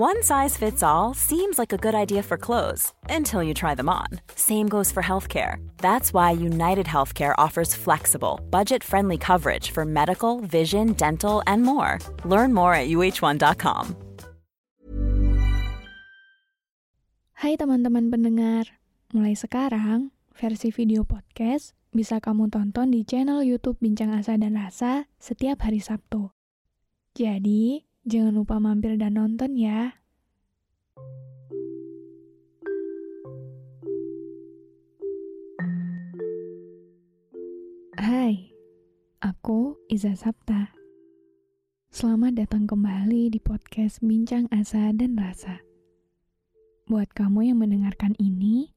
One size fits all seems like a good idea for clothes until you try them on. Same goes for healthcare. That's why United Healthcare offers flexible, budget friendly coverage for medical, vision, dental, and more. Learn more at uh1.com. Hai teman-teman pendengar, mulai sekarang versi video podcast bisa kamu tonton di channel YouTube Bincang Asa dan Rasa setiap hari Sabtu. Jadi, Jangan lupa mampir dan nonton ya. Hai, aku Iza Sapta. Selamat datang kembali di podcast Bincang Asa dan Rasa. Buat kamu yang mendengarkan ini,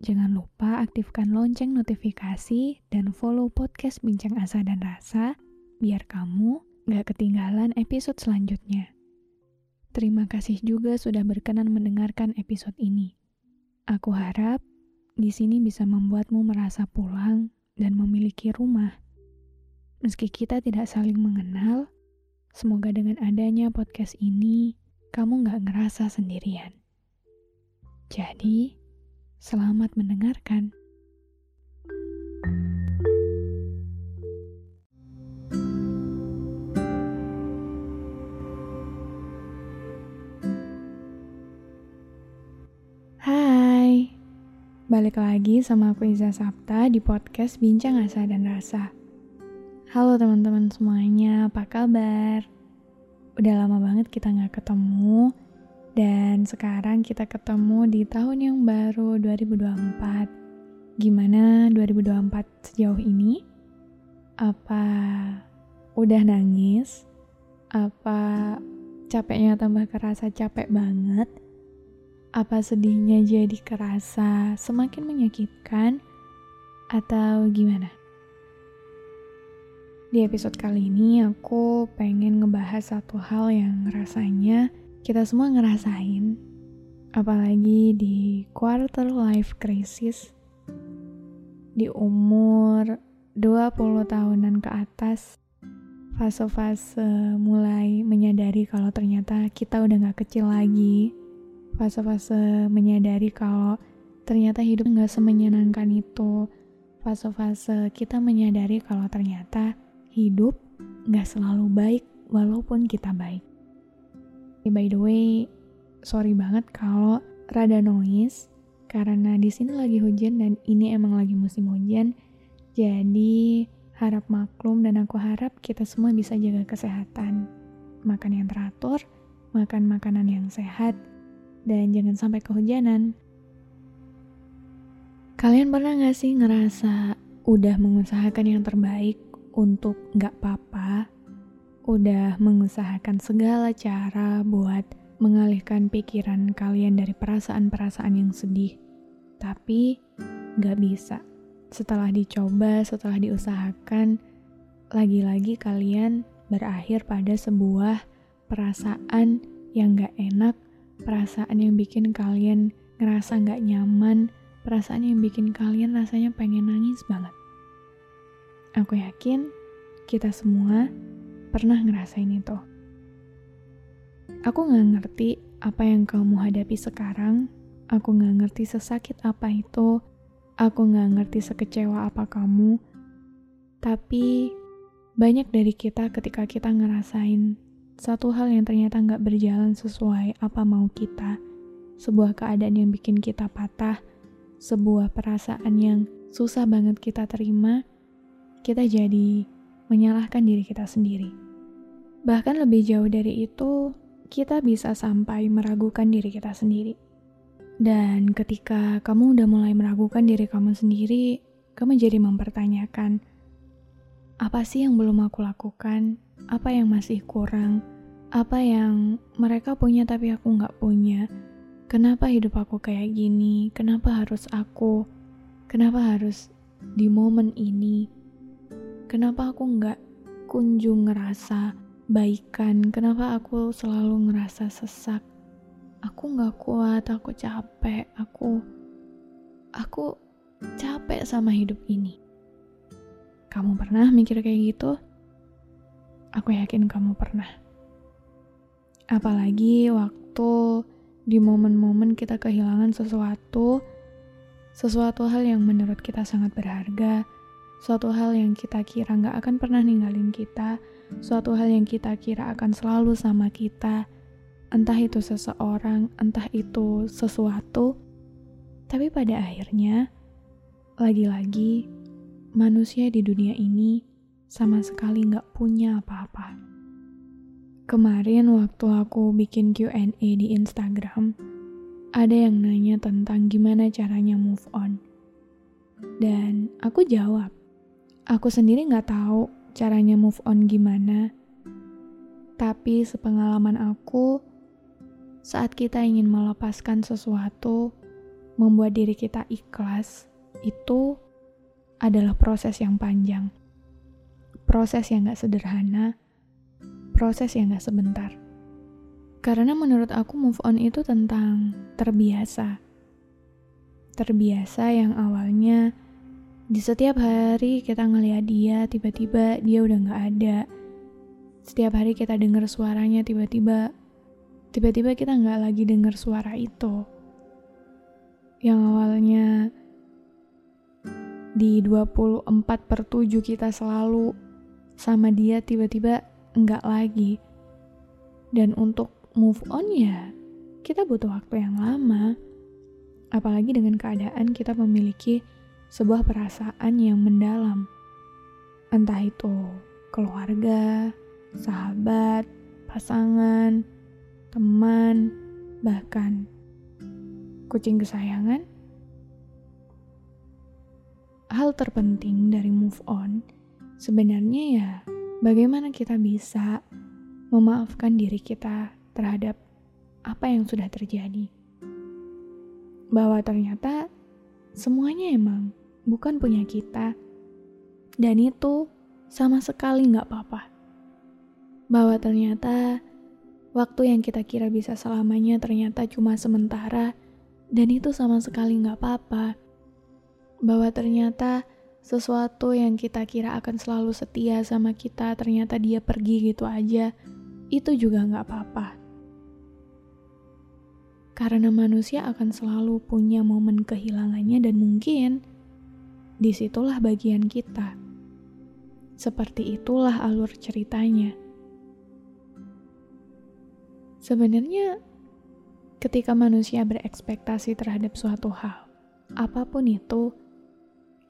jangan lupa aktifkan lonceng notifikasi dan follow podcast Bincang Asa dan Rasa biar kamu gak ketinggalan episode selanjutnya. Terima kasih juga sudah berkenan mendengarkan episode ini. Aku harap di sini bisa membuatmu merasa pulang dan memiliki rumah. Meski kita tidak saling mengenal, semoga dengan adanya podcast ini, kamu gak ngerasa sendirian. Jadi, selamat mendengarkan. Balik lagi sama aku Iza Sapta di podcast Bincang Asa dan Rasa. Halo teman-teman semuanya, apa kabar? Udah lama banget kita nggak ketemu, dan sekarang kita ketemu di tahun yang baru 2024. Gimana 2024 sejauh ini? Apa udah nangis? Apa capeknya tambah kerasa capek banget? Apa sedihnya jadi kerasa semakin menyakitkan atau gimana? Di episode kali ini aku pengen ngebahas satu hal yang rasanya kita semua ngerasain apalagi di quarter life crisis di umur 20 tahunan ke atas fase-fase mulai menyadari kalau ternyata kita udah gak kecil lagi fase-fase menyadari kalau ternyata hidup nggak semenyenangkan itu. Fase-fase kita menyadari kalau ternyata hidup nggak selalu baik walaupun kita baik. By the way sorry banget kalau rada noise karena di sini lagi hujan dan ini emang lagi musim hujan. Jadi harap maklum dan aku harap kita semua bisa jaga kesehatan. Makan yang teratur makan makanan yang sehat dan jangan sampai kehujanan. Kalian pernah gak sih ngerasa udah mengusahakan yang terbaik untuk gak apa-apa? Udah mengusahakan segala cara buat mengalihkan pikiran kalian dari perasaan-perasaan yang sedih. Tapi gak bisa. Setelah dicoba, setelah diusahakan, lagi-lagi kalian berakhir pada sebuah perasaan yang gak enak perasaan yang bikin kalian ngerasa nggak nyaman, perasaan yang bikin kalian rasanya pengen nangis banget. Aku yakin kita semua pernah ngerasain itu. Aku nggak ngerti apa yang kamu hadapi sekarang, aku nggak ngerti sesakit apa itu, aku nggak ngerti sekecewa apa kamu, tapi banyak dari kita ketika kita ngerasain satu hal yang ternyata nggak berjalan sesuai apa mau kita, sebuah keadaan yang bikin kita patah, sebuah perasaan yang susah banget kita terima, kita jadi menyalahkan diri kita sendiri. Bahkan lebih jauh dari itu, kita bisa sampai meragukan diri kita sendiri. Dan ketika kamu udah mulai meragukan diri kamu sendiri, kamu jadi mempertanyakan, apa sih yang belum aku lakukan? Apa yang masih kurang? Apa yang mereka punya tapi aku nggak punya. Kenapa hidup aku kayak gini? Kenapa harus aku? Kenapa harus di momen ini? Kenapa aku nggak kunjung ngerasa baikan? Kenapa aku selalu ngerasa sesak? Aku nggak kuat, aku capek, aku aku capek sama hidup ini. Kamu pernah mikir kayak gitu? Aku yakin kamu pernah. Apalagi waktu di momen-momen kita kehilangan sesuatu, sesuatu hal yang menurut kita sangat berharga, suatu hal yang kita kira nggak akan pernah ninggalin kita, suatu hal yang kita kira akan selalu sama kita, entah itu seseorang, entah itu sesuatu, tapi pada akhirnya, lagi-lagi, manusia di dunia ini sama sekali nggak punya apa-apa. Kemarin waktu aku bikin Q&A di Instagram, ada yang nanya tentang gimana caranya move on. Dan aku jawab, aku sendiri nggak tahu caranya move on gimana. Tapi sepengalaman aku, saat kita ingin melepaskan sesuatu, membuat diri kita ikhlas, itu adalah proses yang panjang. Proses yang gak sederhana, proses yang gak sebentar. Karena menurut aku move on itu tentang terbiasa. Terbiasa yang awalnya di setiap hari kita ngeliat dia, tiba-tiba dia udah gak ada. Setiap hari kita dengar suaranya, tiba-tiba tiba-tiba kita nggak lagi dengar suara itu yang awalnya di 24 per 7 kita selalu sama dia tiba-tiba enggak lagi. Dan untuk move on ya, kita butuh waktu yang lama. Apalagi dengan keadaan kita memiliki sebuah perasaan yang mendalam. Entah itu keluarga, sahabat, pasangan, teman, bahkan kucing kesayangan? Hal terpenting dari move on sebenarnya ya bagaimana kita bisa memaafkan diri kita terhadap apa yang sudah terjadi. Bahwa ternyata semuanya emang bukan punya kita. Dan itu sama sekali nggak apa-apa. Bahwa ternyata waktu yang kita kira bisa selamanya ternyata cuma sementara dan itu sama sekali nggak apa-apa. Bahwa ternyata sesuatu yang kita kira akan selalu setia sama kita, ternyata dia pergi gitu aja, itu juga nggak apa-apa. Karena manusia akan selalu punya momen kehilangannya dan mungkin di situlah bagian kita. Seperti itulah alur ceritanya. Sebenarnya Ketika manusia berekspektasi terhadap suatu hal, apa pun itu,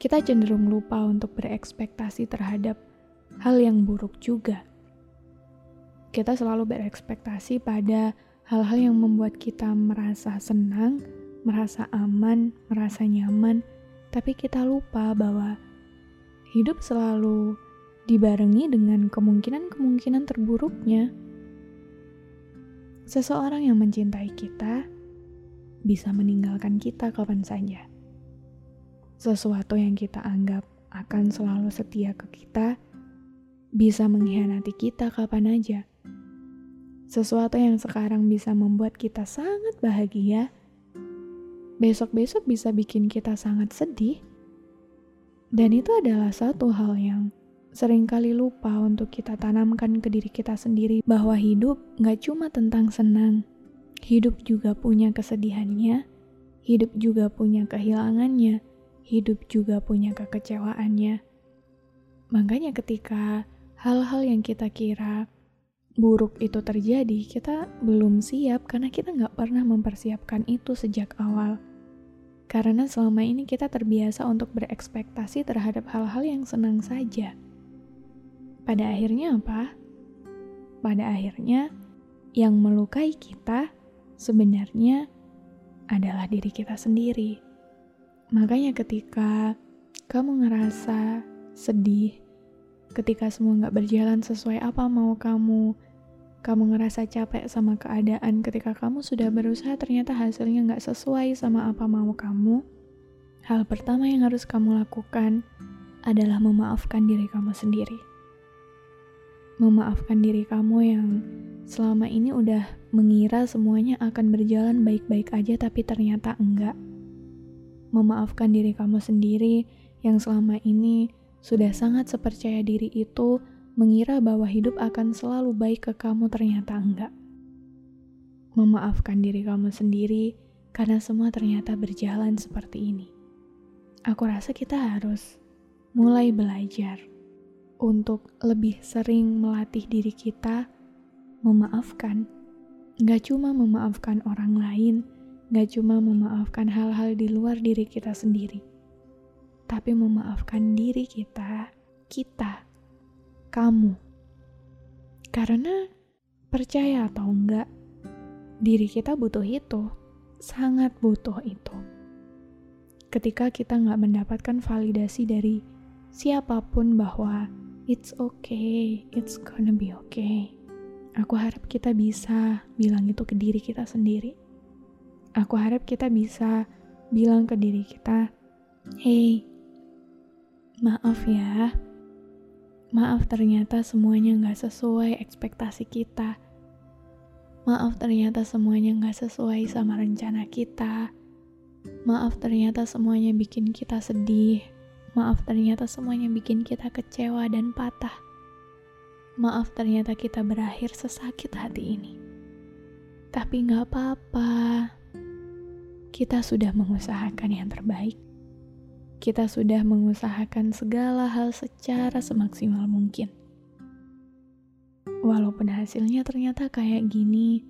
kita cenderung lupa untuk berekspektasi terhadap hal yang buruk juga. Kita selalu berekspektasi pada hal-hal yang membuat kita merasa senang, merasa aman, merasa nyaman, tapi kita lupa bahwa hidup selalu dibarengi dengan kemungkinan-kemungkinan terburuknya. Seseorang yang mencintai kita bisa meninggalkan kita kapan saja. Sesuatu yang kita anggap akan selalu setia ke kita bisa mengkhianati kita kapan aja. Sesuatu yang sekarang bisa membuat kita sangat bahagia, besok-besok bisa bikin kita sangat sedih. Dan itu adalah satu hal yang sering kali lupa untuk kita tanamkan ke diri kita sendiri bahwa hidup gak cuma tentang senang. Hidup juga punya kesedihannya, hidup juga punya kehilangannya, hidup juga punya kekecewaannya. Makanya ketika hal-hal yang kita kira buruk itu terjadi, kita belum siap karena kita nggak pernah mempersiapkan itu sejak awal. Karena selama ini kita terbiasa untuk berekspektasi terhadap hal-hal yang senang saja. Pada akhirnya apa? Pada akhirnya yang melukai kita sebenarnya adalah diri kita sendiri. Makanya ketika kamu ngerasa sedih, ketika semua gak berjalan sesuai apa mau kamu, kamu ngerasa capek sama keadaan ketika kamu sudah berusaha ternyata hasilnya gak sesuai sama apa mau kamu, hal pertama yang harus kamu lakukan adalah memaafkan diri kamu sendiri memaafkan diri kamu yang selama ini udah mengira semuanya akan berjalan baik-baik aja tapi ternyata enggak. Memaafkan diri kamu sendiri yang selama ini sudah sangat sepercaya diri itu mengira bahwa hidup akan selalu baik ke kamu ternyata enggak. memaafkan diri kamu sendiri karena semua ternyata berjalan seperti ini. Aku rasa kita harus mulai belajar untuk lebih sering melatih diri kita memaafkan. Gak cuma memaafkan orang lain, gak cuma memaafkan hal-hal di luar diri kita sendiri, tapi memaafkan diri kita, kita, kamu. Karena percaya atau enggak, diri kita butuh itu, sangat butuh itu. Ketika kita nggak mendapatkan validasi dari siapa pun bahwa it's okay, it's gonna be okay. Aku harap kita bisa bilang itu ke diri kita sendiri. Aku harap kita bisa bilang ke diri kita, hey, maaf ya, maaf ternyata semuanya nggak sesuai ekspektasi kita. Maaf ternyata semuanya nggak sesuai sama rencana kita. Maaf ternyata semuanya bikin kita sedih. Maaf ternyata semuanya bikin kita kecewa dan patah. Maaf ternyata kita berakhir sesakit hati ini. Tapi nggak apa-apa. Kita sudah mengusahakan yang terbaik. Kita sudah mengusahakan segala hal secara semaksimal mungkin Walaupun hasilnya ternyata kayak gini,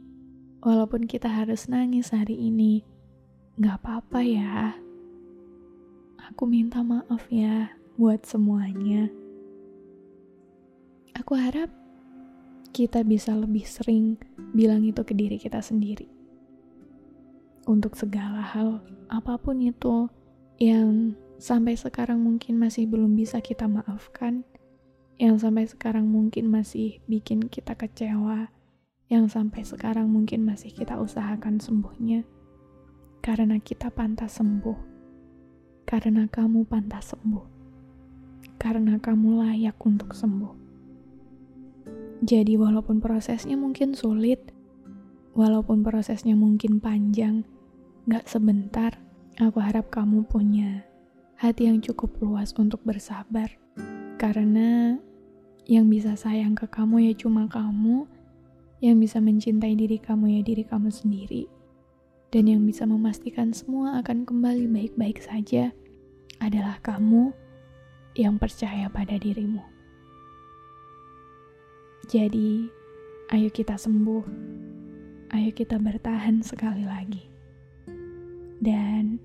walaupun kita harus nangis hari ini, gak apa-apa ya. Aku minta maaf ya buat semuanya. Aku harap kita bisa lebih sering bilang itu ke diri kita sendiri. Untuk segala hal, apa pun itu yang sampai sekarang mungkin masih belum bisa kita maafkan, yang sampai sekarang mungkin masih bikin kita kecewa, yang sampai sekarang mungkin masih kita usahakan sembuhnya, karena kita pantas sembuh, karena kamu pantas sembuh, karena kamu layak untuk sembuh. Jadi, walaupun prosesnya mungkin sulit, walaupun prosesnya mungkin panjang, gak sebentar, aku harap kamu punya hati yang cukup luas untuk bersabar, karena yang bisa sayang ke kamu ya cuma kamu, yang bisa mencintai diri kamu ya diri kamu sendiri, dan yang bisa memastikan semua akan kembali baik-baik saja adalah kamu yang percaya pada dirimu. Jadi, ayo kita sembuh, ayo kita bertahan sekali lagi. Dan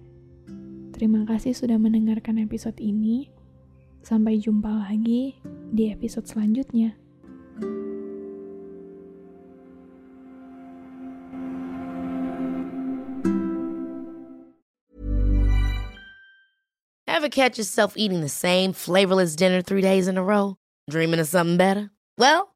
terima kasih sudah mendengarkan episode ini. Sampai jumpa lagi di episode selanjutnya. Ever catch yourself eating the same flavorless dinner three days in a row? Dreaming of something better? Well,